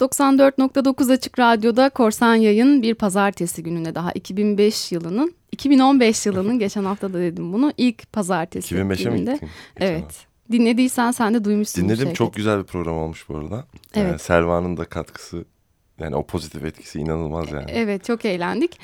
94.9 Açık Radyo'da Korsan Yayın bir pazartesi gününe daha 2005 yılının 2015 yılının geçen hafta da dedim bunu ilk pazartesi 2005'e mi gittin? Evet. Hafta. Dinlediysen sen de duymuşsun. Dinledim çok güzel bir program olmuş bu arada. Evet. Yani Selva'nın da katkısı yani o pozitif etkisi inanılmaz yani. Evet çok eğlendik.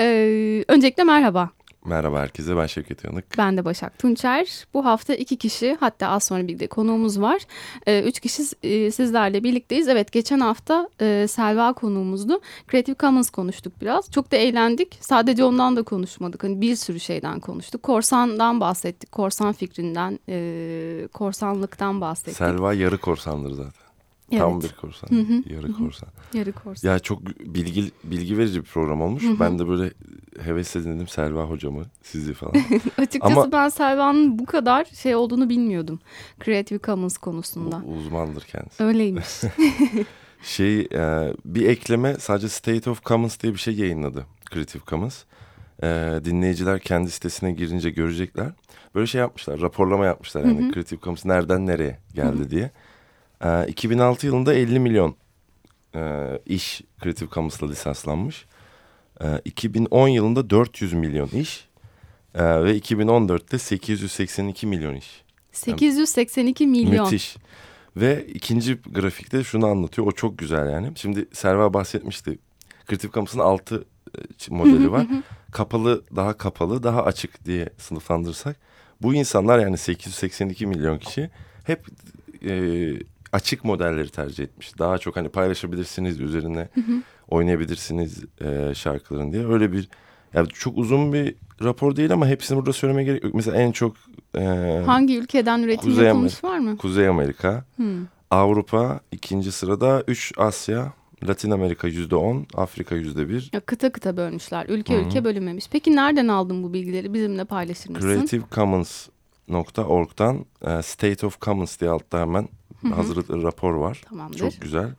Ee, öncelikle merhaba. Merhaba herkese ben Şevket Yanık. Ben de Başak Tunçer. Bu hafta iki kişi hatta az sonra bir de konuğumuz var. Ee, üç kişi e, sizlerle birlikteyiz. Evet geçen hafta e, Selva konuğumuzdu. Creative Commons konuştuk biraz. Çok da eğlendik. Sadece ondan da konuşmadık. Hani bir sürü şeyden konuştuk. Korsandan bahsettik. Korsan fikrinden, e, korsanlıktan bahsettik. Selva yarı korsandır zaten. Evet. Tam bir korsan. Hı hı. Yarı korsan. Yarı korsan. Ya çok bilgi bilgi verici bir program olmuş. Hı hı. Ben de böyle hevesle dinledim Selva hocamı, sizi falan. Açıkçası Ama, ben Selva'nın bu kadar şey olduğunu bilmiyordum. Creative Commons konusunda. Uzmandır kendisi. Öyleymiş. şey e, bir ekleme sadece State of Commons diye bir şey yayınladı Creative Commons. E, dinleyiciler kendi sitesine girince görecekler. Böyle şey yapmışlar, raporlama yapmışlar yani hı hı. Creative Commons nereden nereye geldi hı hı. diye. 2006 ee, yılında 50 milyon e, iş Creative Commons'la lisanslanmış. 2010 ee, yılında 400 milyon iş e, ve 2014'te 882 milyon iş. 882 milyon. Müthiş. Ve ikinci grafikte şunu anlatıyor. O çok güzel yani. Şimdi Serva bahsetmişti. Creative Commons'ın 6 e, modeli var. kapalı, daha kapalı, daha açık diye sınıflandırırsak. Bu insanlar yani 882 milyon kişi hep e, açık modelleri tercih etmiş. Daha çok hani paylaşabilirsiniz üzerine hı hı. oynayabilirsiniz e, şarkıların diye. Öyle bir yani çok uzun bir rapor değil ama hepsini burada söylemeye gerek yok. Mesela en çok e, hangi ülkeden üretim Kuzey yapılmış var mı? Kuzey Amerika, hmm. Avrupa ikinci sırada, üç Asya, Latin Amerika yüzde on, Afrika yüzde bir. Kıta kıta bölmüşler. Ülke Hı-hı. ülke bölünmemiş. Peki nereden aldın bu bilgileri? Bizimle paylaşır mısın? Creative Commons .org'dan e, State of Commons diye altta hemen hazırlıklı rapor var. Tamamdır. Çok güzel.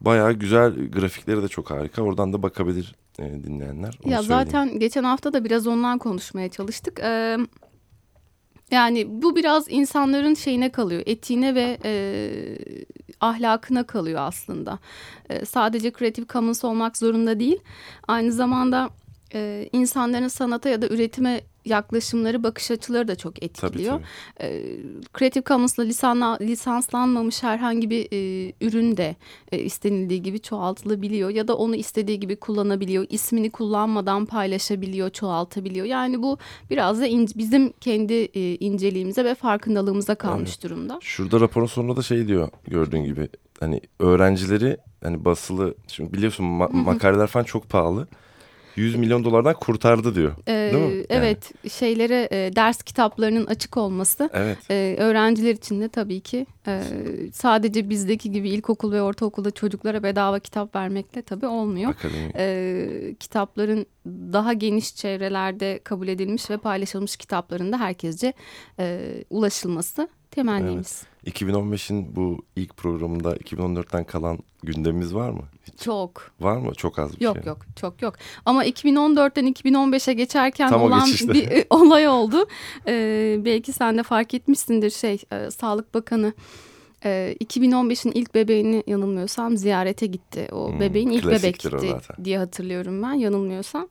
Bayağı güzel grafikleri de çok harika. Oradan da bakabilir e, dinleyenler. Onu ya söyleyeyim. zaten geçen hafta da biraz ondan konuşmaya çalıştık. Ee, yani bu biraz insanların şeyine kalıyor, etiğine ve e, ahlakına kalıyor aslında. E, sadece Creative Commons olmak zorunda değil. Aynı zamanda e, insanların sanata ya da üretime yaklaşımları, bakış açıları da çok etkiliyor. Tabii, tabii. E, Creative Commons'la lisanla, lisanslanmamış herhangi bir e, ürün de e, istenildiği gibi çoğaltılabiliyor ya da onu istediği gibi kullanabiliyor. İsmini kullanmadan paylaşabiliyor, çoğaltabiliyor. Yani bu biraz da in, bizim kendi e, inceliğimize ve farkındalığımıza kalmış evet. durumda. Şurada raporun sonunda da şey diyor gördüğün gibi hani öğrencileri hani basılı şimdi biliyorsun ma makaleler falan çok pahalı. 100 milyon dolardan kurtardı diyor. Ee, Değil mi? Evet yani. şeylere e, ders kitaplarının açık olması evet. e, öğrenciler için de tabii ki e, sadece bizdeki gibi ilkokul ve ortaokulda çocuklara bedava kitap vermekle tabii olmuyor. E, kitapların daha geniş çevrelerde kabul edilmiş ve paylaşılmış kitaplarında herkesce e, ulaşılması temennimiz. Evet. 2015'in bu ilk programında 2014'ten kalan gündemimiz var mı? Hiç. Çok. Var mı? Çok az bir yok, şey. Yok yok çok yok. Ama 2014'ten 2015'e geçerken Tam olan bir e, olay oldu. Ee, belki sen de fark etmişsindir şey e, Sağlık Bakanı. 2015'in e, ilk bebeğini yanılmıyorsam ziyarete gitti. O hmm, bebeğin ilk bebekti diye hatırlıyorum ben yanılmıyorsam.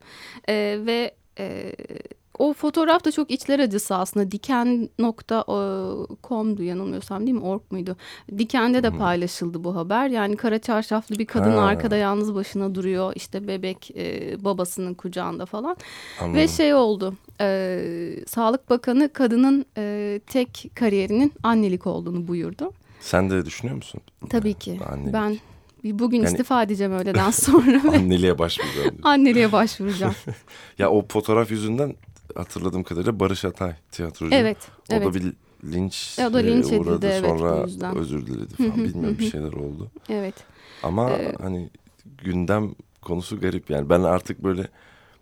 Ee, ve e, o fotoğraf da çok içler acısı aslında. Diken.com'du yanılmıyorsam değil mi? Org muydu? Diken'de de paylaşıldı bu haber. Yani kara çarşaflı bir kadın ha. arkada yalnız başına duruyor. İşte bebek e, babasının kucağında falan. Anladım. Ve şey oldu. E, Sağlık Bakanı kadının e, tek kariyerinin annelik olduğunu buyurdu. Sen de düşünüyor musun? Tabii ki. Annelik. Ben Bugün yani, istifa edeceğim öğleden sonra. anneliğe başvuracağım. anneliğe başvuracağım. ya o fotoğraf yüzünden hatırladığım kadarıyla Barış Atay tiyatrocu. Evet. O evet. da bir linç, o da linç uğradı. Edildi, evet, Sonra özür diledi falan. Bilmiyorum bir şeyler oldu. Evet. Ama ee, hani gündem konusu garip yani. Ben artık böyle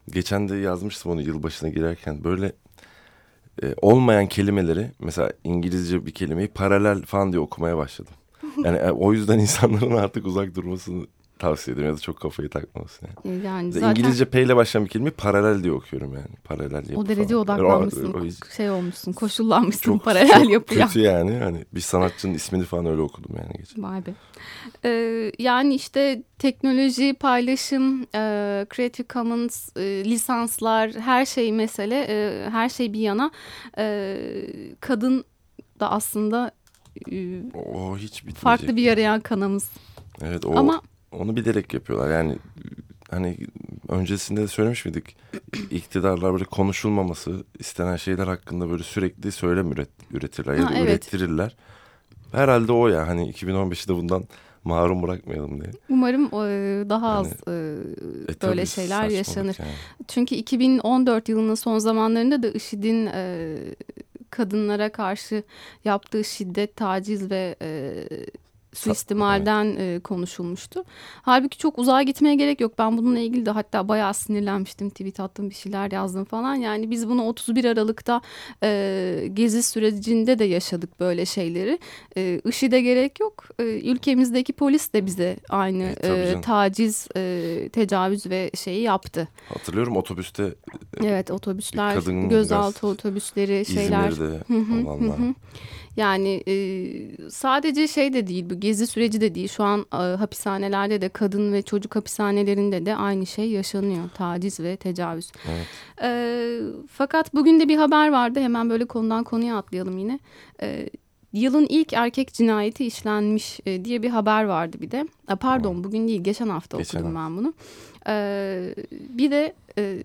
geçen de yazmıştım onu yılbaşına girerken. Böyle e, olmayan kelimeleri mesela İngilizce bir kelimeyi paralel falan diye okumaya başladım. Yani e, o yüzden insanların artık uzak durmasını tavsiye ederim ya da çok kafayı takmaması yani. E, Yani Zaten... zaten İngilizce P ile başlayan bir kelime paralel diye okuyorum yani. Paralel yapı o derece falan. odaklanmışsın, O- o- şey olmuşsun, koşullanmışsın çok, paralel çok yapıya. kötü yani. Hani bir sanatçının ismini falan öyle okudum yani geçen. Vay be. Ee, yani işte teknoloji, paylaşım, e, Creative Commons, e, lisanslar, her şey mesele, e, her şey bir yana. E, kadın da aslında e, O hiç bitmeyecek. farklı bir yarayan kanamız. Evet o Ama onu bilerek yapıyorlar. Yani hani öncesinde de söylemiş miydik? İktidarlar böyle konuşulmaması istenen şeyler hakkında böyle sürekli söylem üret, üretirler ya da evet. ürettirirler. Herhalde o ya hani 2015'i de bundan mahrum bırakmayalım diye. umarım daha az e, böyle şeyler yaşanır. yani. Çünkü 2014 yılının son zamanlarında da IŞİD'in e, kadınlara karşı yaptığı şiddet, taciz ve e, suistimalden e, konuşulmuştu. Halbuki çok uzağa gitmeye gerek yok. Ben bununla ilgili de hatta bayağı sinirlenmiştim. Tweet attım, bir şeyler yazdım falan. Yani biz bunu 31 Aralık'ta e, gezi sürecinde de yaşadık böyle şeyleri. E, IŞİD'e gerek yok. E, ülkemizdeki polis de bize aynı E, e, taciz, e, tecavüz ve şeyi yaptı. Hatırlıyorum otobüste Evet otobüsler, gözaltı otobüsleri, şeyler. İzmir'de olanlar. Yani e, sadece şey de değil bu gezi süreci de değil. Şu an e, hapishanelerde de kadın ve çocuk hapishanelerinde de aynı şey yaşanıyor. Taciz ve tecavüz. Evet. E, fakat bugün de bir haber vardı. Hemen böyle konudan konuya atlayalım yine. E, yılın ilk erkek cinayeti işlenmiş e, diye bir haber vardı bir de. E, pardon bugün değil geçen hafta Geçen okudum ben bunu. E, bir de e,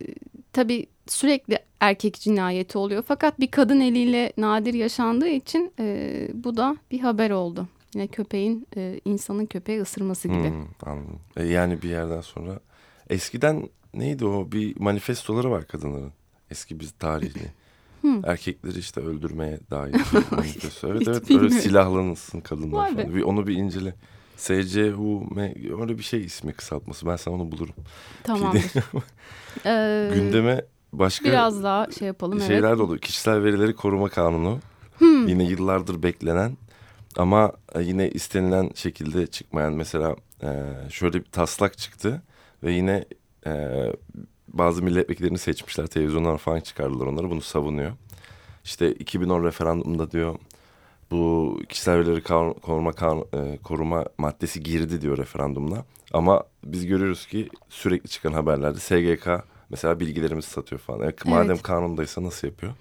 tabii sürekli erkek cinayeti oluyor. Fakat bir kadın eliyle nadir yaşandığı için e, bu da bir haber oldu. Yine köpeğin e, insanın köpeği ısırması gibi. Hmm, anladım. E, yani bir yerden sonra eskiden neydi o bir manifestoları var kadınların. Eski biz tarihli. Erkekleri işte öldürmeye dair bir manifesto. Evet evet böyle silahlansın kadınlar falan. Bir, onu bir incele. SCHUM öyle bir şey ismi kısaltması. Ben sana onu bulurum. Tamamdır. E, Gündeme başka biraz daha şey yapalım. şeyler evet. de oluyor. Kişisel verileri koruma kanunu. Hmm. Yine yıllardır beklenen ama e, yine istenilen şekilde çıkmayan mesela e, şöyle bir taslak çıktı ve yine e, bazı milletvekillerini seçmişler televizyonlar falan çıkardılar onları bunu savunuyor. İşte 2010 referandumunda diyor bu kişisel verileri koruma koruma maddesi girdi diyor referandumla. Ama biz görüyoruz ki sürekli çıkan haberlerde SGK mesela bilgilerimizi satıyor falan. E, madem Evet. kanundaysa nasıl yapıyor?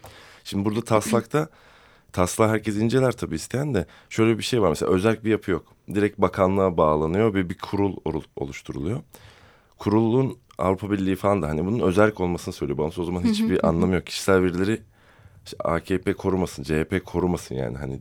Şimdi burada taslakta taslağı herkes inceler tabii isteyen de şöyle bir şey var mesela özel bir yapı yok. Direkt bakanlığa bağlanıyor ve bir kurul oluşturuluyor. Kurulun Avrupa Birliği falan da hani bunun özel olmasını söylüyor. Bağımsız o zaman hiçbir anlamı yok. Kişisel verileri işte AKP korumasın, CHP korumasın yani hani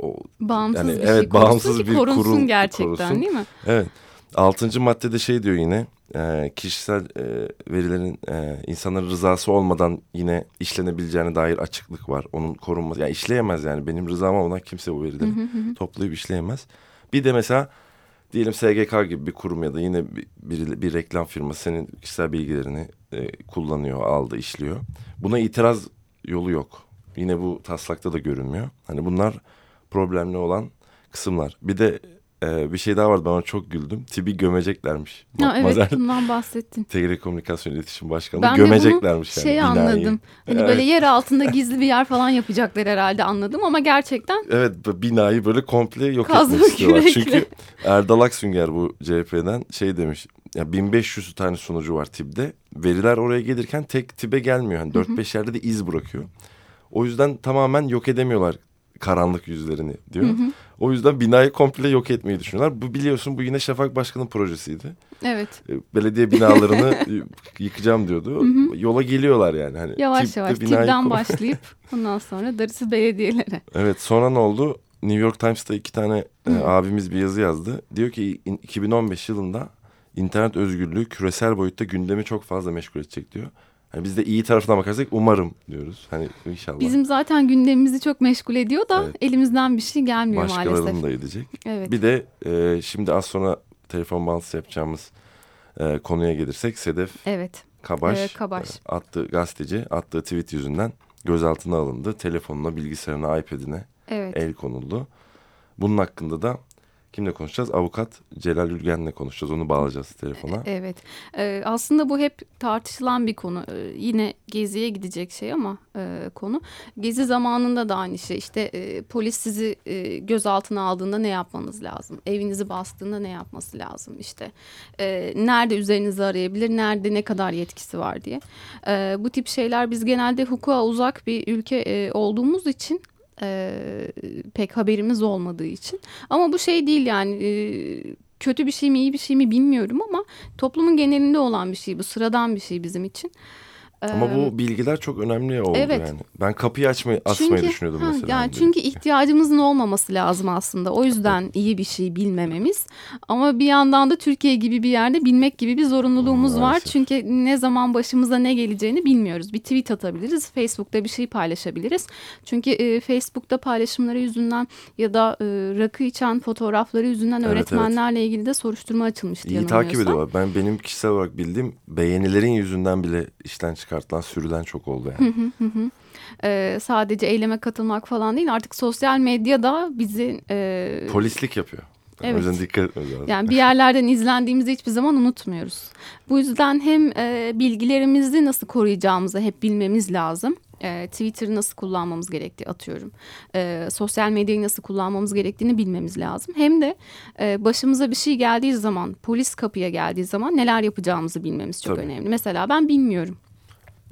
o Bağımsız yani bir şey evet, korusun bağımsız bir korunsun kurul gerçekten korusun. değil mi? Evet. Altıncı maddede şey diyor yine e, kişisel e, verilerin e, insanların rızası olmadan yine işlenebileceğine dair açıklık var. Onun korunması yani işleyemez yani benim rızam olmadan kimse bu verileri toplayıp işleyemez. Bir de mesela diyelim SGK gibi bir kurum ya da yine bir, bir, bir reklam firması senin kişisel bilgilerini e, kullanıyor, aldı, işliyor. Buna itiraz yolu yok. Yine bu taslakta da görünmüyor. Hani bunlar problemli olan kısımlar. Bir de e, bir şey daha vardı ben ona çok güldüm. Tibi gömeceklermiş. Ha, evet Matmazel bundan bahsettin. Telekomünikasyon İletişim Başkanı Ben gömeceklermiş yani şey binayı. anladım. Hani Evet. böyle yer altında gizli bir yer falan yapacaklar herhalde anladım ama gerçekten Evet binayı böyle komple yok Kazma etmek istiyorlar. kürekle. Çünkü Erdal Aksünger bu CHP'den şey demiş. Ya 1500 tane sunucu var TİB'de. Veriler oraya gelirken tek TİB'e gelmiyor. Hani 4-5 yerde de iz bırakıyor. O yüzden tamamen yok edemiyorlar karanlık yüzlerini diyor. O yüzden binayı komple yok etmeyi düşünüyorlar. Bu biliyorsun bu yine Şafak Başkan'ın projesiydi. evet E, Belediye binalarını yıkacağım diyordu. Yola geliyorlar yani. Hani yavaş yavaş kom- başlayıp ondan sonra darısı belediyelere. Evet sonra ne oldu? New York Times'ta iki tane e, abimiz bir yazı yazdı. Diyor ki in- 2015 yılında internet özgürlüğü küresel boyutta gündemi çok fazla meşgul edecek diyor. Hani biz de iyi tarafına bakarsak umarım diyoruz. Hani inşallah Bizim zaten gündemimizi çok meşgul ediyor da Evet. elimizden bir şey gelmiyor başkalarının maalesef. da edecek. Evet. Bir de e, şimdi az sonra telefon bağlantısı yapacağımız e, konuya gelirsek Sedef Evet. Kabaş, Evet, Kabaş. e, attığı gazeteci attığı tweet yüzünden gözaltına alındı. Telefonuna, bilgisayarına, iPad'ine Evet. el konuldu. Bunun hakkında da Kimle konuşacağız? Avukat Celal Ülgen'le konuşacağız. Onu bağlayacağız telefona. Evet. Ee, aslında bu hep tartışılan bir konu. Ee, yine geziye gidecek şey ama e, konu. Gezi zamanında da aynı şey. İşte e, polis sizi e, gözaltına aldığında ne yapmanız lazım? Evinizi bastığında ne yapması lazım? İşte e, nerede üzerinizi arayabilir? Nerede ne kadar yetkisi var diye. E, bu tip şeyler biz genelde hukuka uzak bir ülke e, olduğumuz için e, pek haberimiz olmadığı için. Ama bu şey değil yani e, kötü bir şey mi iyi bir şey mi bilmiyorum ama toplumun genelinde olan bir şey bu sıradan bir şey bizim için. Ama bu bilgiler çok önemli oldu evet. yani. Ben kapıyı açmayı asmayı çünkü, düşünüyordum ha, mesela. Yani çünkü ihtiyacımızın olmaması lazım aslında. O yüzden iyi bir şey bilmememiz. Ama bir yandan da Türkiye gibi bir yerde bilmek gibi bir zorunluluğumuz Maalesef. var. Çünkü ne zaman başımıza ne geleceğini bilmiyoruz. Bir tweet atabiliriz, Facebook'ta bir şey paylaşabiliriz. Çünkü e, Facebook'ta paylaşımları yüzünden ya da e, rakı içen fotoğrafları yüzünden Evet, öğretmenlerle ilgili de soruşturma açılmıştı. İyi takip ediyorlar. Ben benim kişisel olarak bildiğim beğenilerin yüzünden bile işten çıkartılan, sürülen çok oldu yani. Hı hı hı. Ee, sadece eyleme katılmak falan değil artık sosyal medyada bizi e, Polislik yapıyor. Evet. O yüzden dikkat etmemiz lazım. yani bir yerlerden izlendiğimizi hiçbir zaman unutmuyoruz. Bu yüzden hem e, bilgilerimizi nasıl koruyacağımızı hep bilmemiz lazım. E, Twitter'ı nasıl kullanmamız gerektiği atıyorum. E, sosyal medyayı nasıl kullanmamız gerektiğini bilmemiz lazım. Hem de e, başımıza bir şey geldiği zaman, polis kapıya geldiği zaman neler yapacağımızı bilmemiz çok Tabii. önemli. Mesela ben bilmiyorum.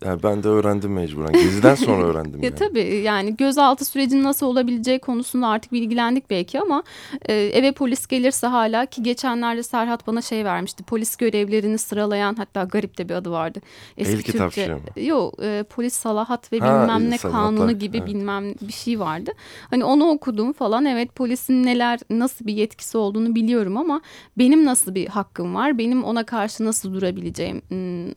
Yani ben de öğrendim mecburen. Geziden sonra öğrendim Ya yani. tabii yani gözaltı sürecinin nasıl olabileceği konusunda artık bilgilendik belki ama e, eve polis gelirse hala ki geçenlerde Serhat bana şey vermişti. Polis görevlerini sıralayan hatta garip de bir adı vardı. El kitapçığı mı? Yok e, polis salahat ve Ha, bilmem ne salahatlar, kanunu gibi evet. bilmem bir şey vardı. Hani onu okudum falan evet polisin neler nasıl bir yetkisi olduğunu biliyorum ama benim nasıl bir hakkım var? Benim ona karşı nasıl durabileceğim?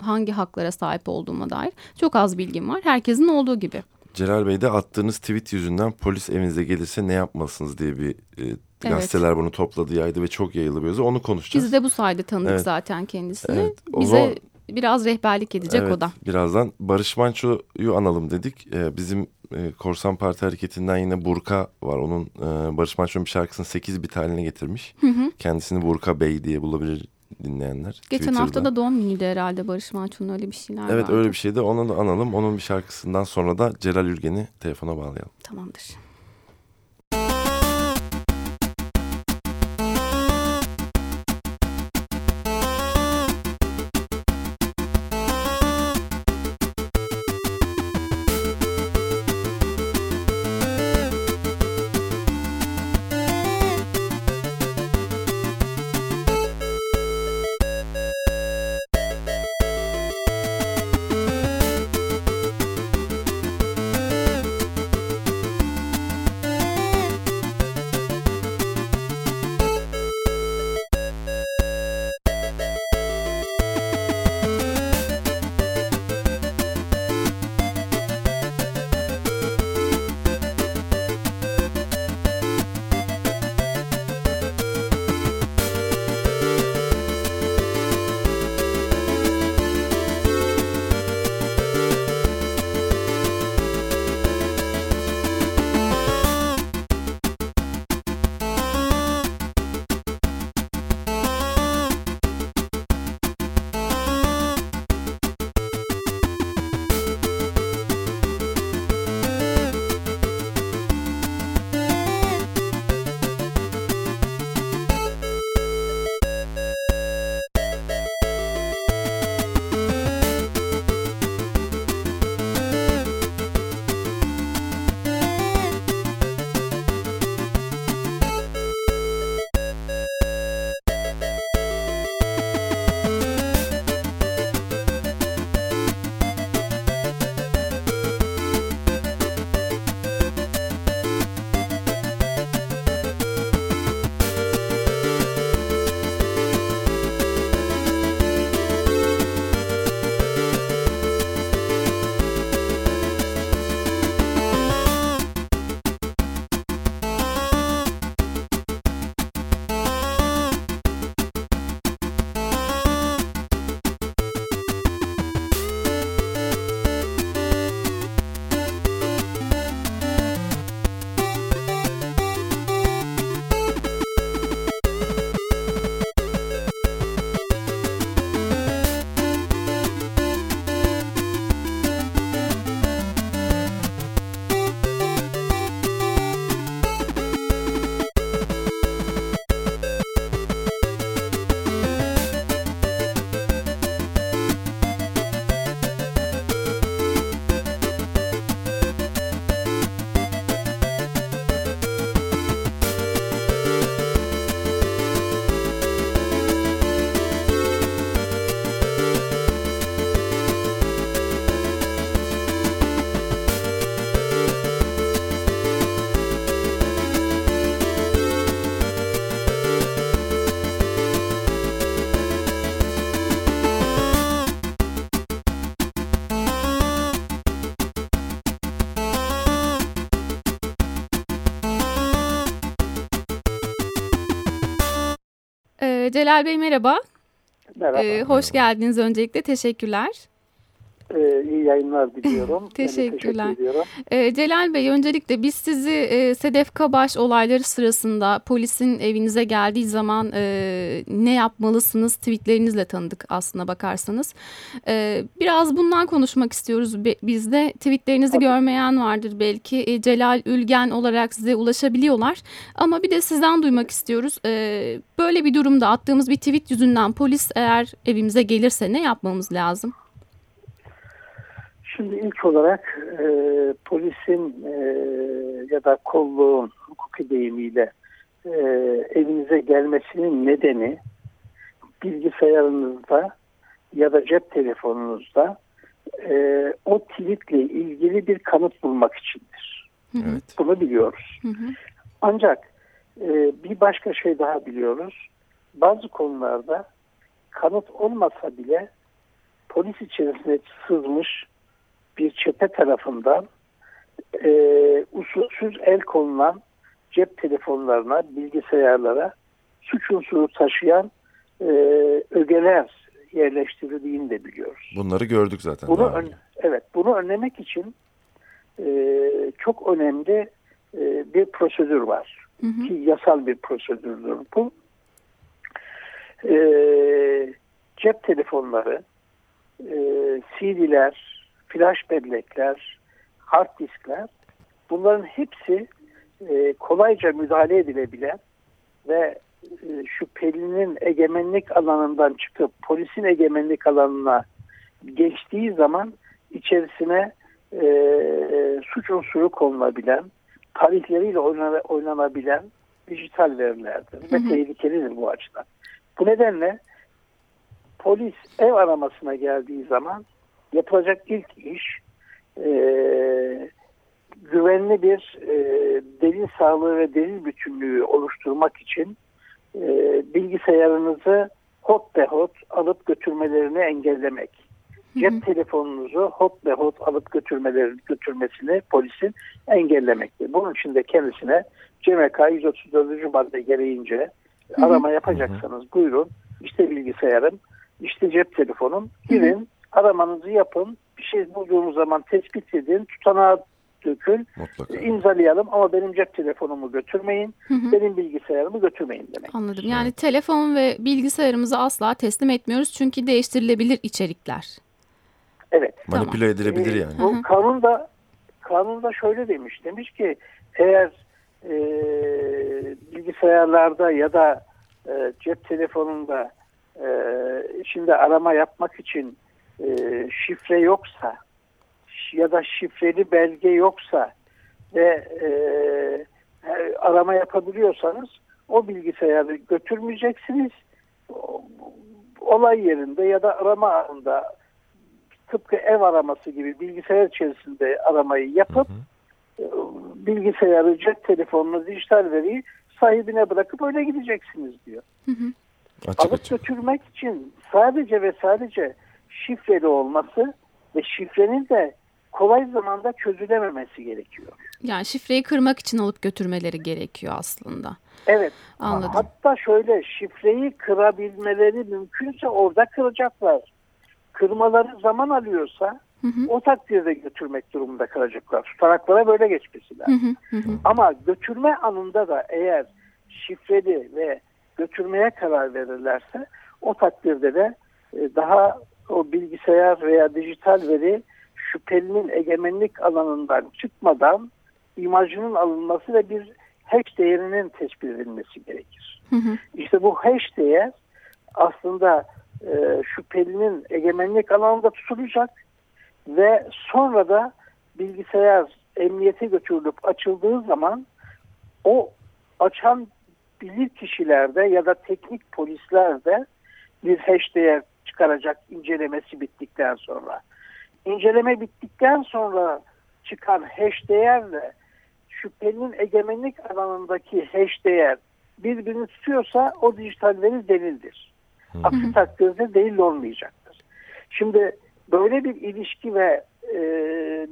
Hangi haklara sahip olduğuma dair çok az bilgim var. Herkesin olduğu gibi. Celal Bey de attığınız tweet yüzünden polis evinize gelirse ne yapmalısınız diye bir e, gazeteler bunu topladı yaydı ve çok yayılı bir yazı. Onu konuşacağız. Biz de bu sayede tanıdık Evet. zaten kendisini. Evet, o Bize zaman- biraz rehberlik edecek Evet, o da. Birazdan Barış Manço'yu analım dedik. Ee, bizim e, Korsan Parti hareketinden yine Burka var. Onun e, Barış Manço'nun bir şarkısını 8 bit haline getirmiş. Kendisini Burka Bey diye bulabilir dinleyenler. Geçen Twitter'da. hafta da doğum günüydü herhalde Barış Manço'nun öyle bir şeyler Evet vardı. öyle bir şeydi. Onu da analım. Onun bir şarkısından sonra da Celal Ülgen'i telefona bağlayalım. Tamamdır. Celal Bey merhaba. Merhaba. Ee, hoş geldiniz öncelikle. Teşekkürler. Ee, iyi yayınlar diliyorum. Teşekkürler. Yani teşekkür Ee, Celal Bey öncelikle biz sizi e, Sedef Kabaş olayları sırasında polisin evinize geldiği zaman e, ne yapmalısınız tweetlerinizle tanıdık aslına bakarsanız. E, biraz bundan konuşmak istiyoruz Be- biz de. Tweetlerinizi Tabii. görmeyen vardır belki. E, Celal Ülgen olarak size ulaşabiliyorlar. Ama bir de sizden duymak istiyoruz. E, böyle bir durumda attığımız bir tweet yüzünden polis eğer evimize gelirse ne yapmamız lazım? Şimdi ilk olarak e, polisin e, ya da kolluğun hukuki deyimiyle e, evinize gelmesinin nedeni bilgisayarınızda ya da cep telefonunuzda e, o tweetle ilgili bir kanıt bulmak içindir. Evet. Bunu biliyoruz. Hı hı. Ancak e, bir başka şey daha biliyoruz. Bazı konularda kanıt olmasa bile polis içerisine sızmış bir çete tarafından e, usulsüz el konulan cep telefonlarına, bilgisayarlara suç unsuru taşıyan e, ögeler yerleştirildiğini de biliyoruz. Bunları gördük zaten. Bunu ön- evet bunu önlemek için e, çok önemli e, bir prosedür var Hı hı. ki yasal bir prosedürdür bu. E, cep telefonları, e, CD'ler, flash bellekler, hard diskler bunların hepsi e, kolayca müdahale edilebilen ve e, şüphelinin egemenlik alanından çıkıp polisin egemenlik alanına geçtiği zaman içerisine e, suç unsuru konulabilen, tarihleriyle oynana- oynanabilen dijital verilerdir ve tehlikelidir bu açıdan. Bu nedenle polis ev aramasına geldiği zaman yapılacak ilk iş e, güvenli bir e, delil sağlığı ve delil bütünlüğü oluşturmak için e, bilgisayarınızı hot be hot alıp götürmelerini engellemek. Cep telefonunuzu hot be hot alıp götürmeleri, götürmesini polisin engellemektir. Bunun için de kendisine CMK 134. madde gereğince hı. arama yapacaksanız buyurun işte bilgisayarım, işte cep telefonum girin aramanızı yapın bir şey bulduğunuz zaman tespit edin tutanağa dökün Mutlaka. imzalayalım ama benim cep telefonumu götürmeyin Hı hı. benim bilgisayarımı götürmeyin demek. Anladım. Yani telefon ve bilgisayarımızı asla teslim etmiyoruz çünkü değiştirilebilir içerikler. Evet. Manipüle edilebilir Ee, yani. Hı hı. Bu kanunda kanunda şöyle demiş. Demiş ki eğer e, bilgisayarlarda ya da e, cep telefonunda e, içinde arama yapmak için e, şifre yoksa ya da şifreli belge yoksa ve e, e, arama yapabiliyorsanız o bilgisayarı götürmeyeceksiniz. Olay yerinde ya da arama anında tıpkı ev araması gibi bilgisayar içerisinde aramayı yapıp e, bilgisayarı, cep telefonunu, dijital veriyi sahibine bırakıp öyle gideceksiniz diyor. Hı hı. Açık Alıp açık. götürmek için sadece ve sadece şifreli olması ve şifrenin de kolay zamanda çözülememesi gerekiyor. Yani şifreyi kırmak için alıp götürmeleri gerekiyor aslında. Evet. Anladım. Hatta şöyle şifreyi kırabilmeleri mümkünse orada kıracaklar. Kırmaları zaman alıyorsa Hı hı. o takdirde götürmek durumunda kalacaklar. Tutanaklara böyle geçmesi Hı lazım. hı. Hı hı. Ama götürme anında da eğer şifreli ve götürmeye karar verirlerse o takdirde de e, daha o bilgisayar veya dijital veri şüphelinin egemenlik alanından çıkmadan imajının alınması ve bir hash değerinin tespit edilmesi gerekir. Hı hı. İşte bu hash değer aslında e, şüphelinin egemenlik alanında tutulacak ve sonra da bilgisayar emniyete götürülüp açıldığı zaman o açan bilir kişilerde ya da teknik polislerde bir hash değer çıkaracak incelemesi bittikten sonra. İnceleme bittikten sonra çıkan hash değerle şüphelinin egemenlik alanındaki hash değer birbirini tutuyorsa o dijital veri delildir. Aksi takdirde delil olmayacaktır. Şimdi böyle bir ilişki ve e,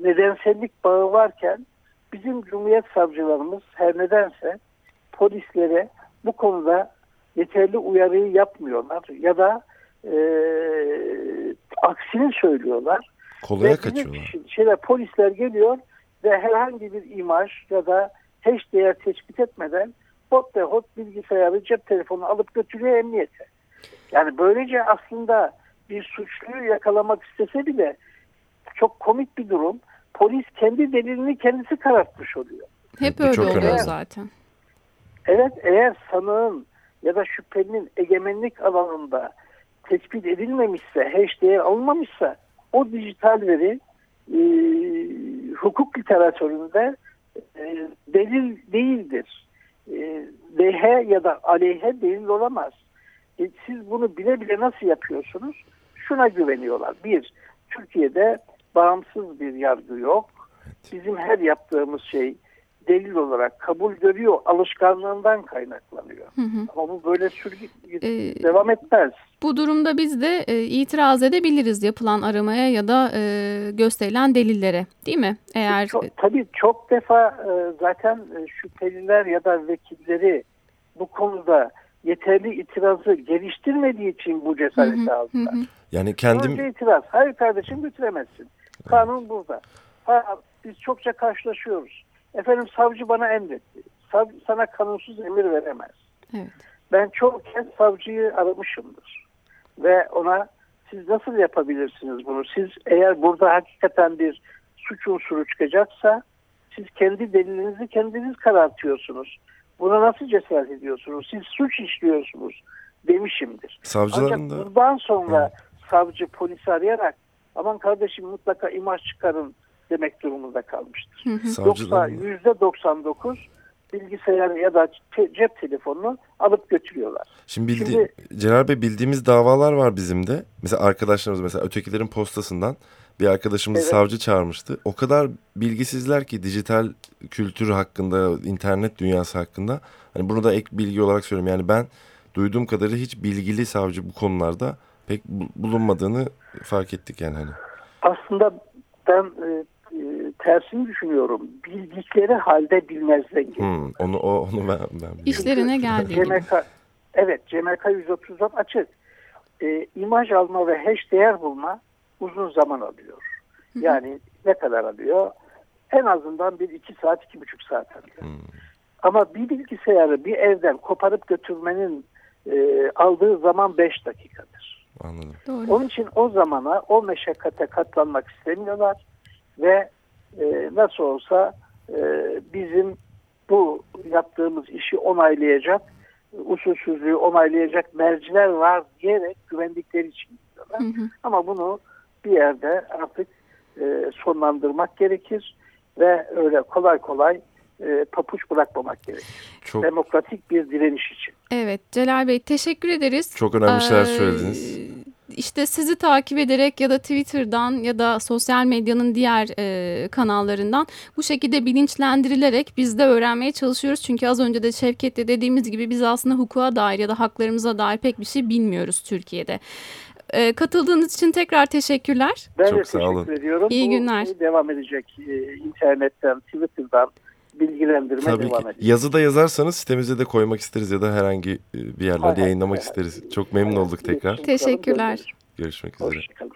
nedensellik bağı varken bizim Cumhuriyet savcılarımız her nedense polislere bu konuda yeterli uyarıyı yapmıyorlar ya da e, aksini söylüyorlar. Kolaya Ve kaçıyorlar. Şeyler, polisler geliyor ve herhangi bir imaj ya da hash değer tespit etmeden hot ve hot bilgisayarı cep telefonu alıp götürüyor emniyete. Yani böylece aslında bir suçluyu yakalamak istese bile çok komik bir durum. Polis kendi delilini kendisi karartmış oluyor. Hep öyle çok oluyor önemli. zaten. Evet eğer sanığın ya da şüphelinin egemenlik alanında tespit edilmemişse, hash değer alınmamışsa o dijital veri e, hukuk literatüründe e, delil değildir. E, lehe ya da aleyhe delil olamaz. E, siz bunu bile bile nasıl yapıyorsunuz? Şuna güveniyorlar. Bir, Türkiye'de bağımsız bir yargı yok. Bizim her yaptığımız şey delil olarak kabul görüyor, alışkanlığından kaynaklanıyor. Hı hı. Ama bu böyle sürgü Ee, devam etmez. Bu durumda biz de e, itiraz edebiliriz yapılan aramaya ya da e, gösterilen delillere değil mi? Eğer Çok, tabii çok defa e, zaten e, şüpheliler ya da vekilleri bu konuda yeterli itirazı geliştirmediği için bu cesareti hı, hı aldılar. hı. Yani kendim Önce itiraz. Hayır kardeşim götüremezsin. Kanun burada. Ha, biz çokça karşılaşıyoruz. Efendim savcı bana emretti. Sav, sana kanunsuz emir veremez. Evet. Ben çok kez savcıyı aramışımdır. Ve ona siz nasıl yapabilirsiniz bunu? Siz eğer burada hakikaten bir suç unsuru çıkacaksa siz kendi delilinizi kendiniz karartıyorsunuz. Buna nasıl cesaret ediyorsunuz? Siz suç işliyorsunuz demişimdir. savcıların Ancak da bundan sonra savcı polisi arayarak aman kardeşim mutlaka imaj çıkarın demek durumunda kalmıştır. Yoksa yüzde 99 bilgisayar ya da te- cep telefonunu alıp götürüyorlar. Şimdi bildi Şimdi- Celal Bey bildiğimiz davalar var bizim de. Mesela arkadaşlarımız mesela ötekilerin postasından bir arkadaşımız Evet. savcı çağırmıştı. O kadar bilgisizler ki dijital kültür hakkında, internet dünyası hakkında. Hani bunu da ek bilgi olarak söylüyorum. Yani ben duyduğum kadarıyla hiç bilgili savcı bu konularda pek bu- bulunmadığını fark ettik yani hani. Aslında ben e, e, tersini düşünüyorum. Bildikleri halde bilmezler. Hmm, onu o onu ben ben biliyorum. İşlerine gibi. CMK, evet CMK 134 açık. E, imaj alma ve hash değer bulma uzun zaman alıyor. Yani ne kadar alıyor? En azından bir iki saat, iki buçuk saat alıyor. Hmm. Ama bir bilgisayarı bir evden koparıp götürmenin e, aldığı zaman beş dakikadır. Anladım. Doğru. Onun için o zamana, o meşakkate katlanmak istemiyorlar ve e, nasıl olsa e, bizim bu yaptığımız işi onaylayacak, usulsüzlüğü onaylayacak merciler var diyerek güvendikleri için. Hı hı. Ama bunu bir yerde artık e, sonlandırmak gerekir ve öyle kolay kolay e, papuç bırakmamak gerekir. Çok Demokratik bir direniş için. Evet Celal Bey teşekkür ederiz. çok önemli şeyler Ee, söylediniz. İşte sizi takip ederek ya da Twitter'dan ya da sosyal medyanın diğer e, kanallarından bu şekilde bilinçlendirilerek biz de öğrenmeye çalışıyoruz. Çünkü az önce de Şevket'te dediğimiz gibi biz aslında hukuka dair ya da haklarımıza dair pek bir şey bilmiyoruz Türkiye'de. E, katıldığınız için tekrar teşekkürler. Ben Çok de sağ teşekkür olun. ediyorum. İyi Bu günler. şey devam edecek e, internetten, Twitter'dan bilgilendirme Tabii devam ki. edecek. Yazı da yazarsanız sitemize de koymak isteriz ya da herhangi e, bir yerlerde hay, yayınlamak hay. isteriz. Çok memnun olduk tekrar. Teşekkürler. Görüşmek üzere. Hoşçakalın.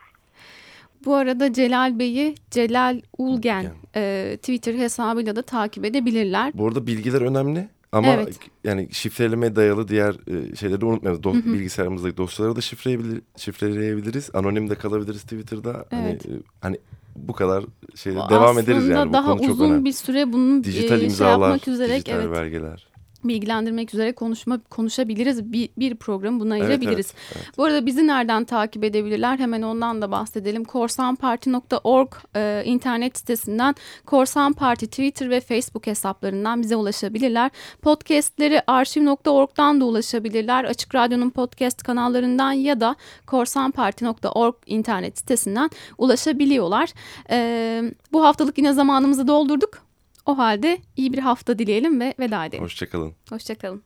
Bu arada Celal Bey'i Celal Ulgen e, Twitter hesabıyla da takip edebilirler. Bu arada bilgiler önemli ama Evet. yani şifrelemeye dayalı diğer e, şeyleri de unutmayalım. Do- Bilgisayarımızdaki dosyaları da şifreyebilir, şifreleyebiliriz. Anonim de kalabiliriz Twitter'da. Hani, Evet. e, hani bu kadar şeyde devam ederiz yani. Bu daha çok uzun önemli. bir süre bunun Dijital e, şey imzalar, yapmak üzere dijital evet belgeler. Bilgilendirmek üzere konuşma konuşabiliriz. Bir, bir programı buna Evet, ayırabiliriz. evet, evet. Bu arada bizi nereden takip edebilirler? Hemen ondan da bahsedelim. korsanparti.org e, internet sitesinden Korsan Parti Twitter ve Facebook hesaplarından bize ulaşabilirler. Podcastleri arşiv.org'dan da ulaşabilirler. Açık Radyo'nun podcast kanallarından ya da korsanparti.org internet sitesinden ulaşabiliyorlar. E, bu haftalık yine zamanımızı doldurduk. O halde iyi bir hafta dileyelim ve veda edelim. Hoşçakalın. Hoşçakalın.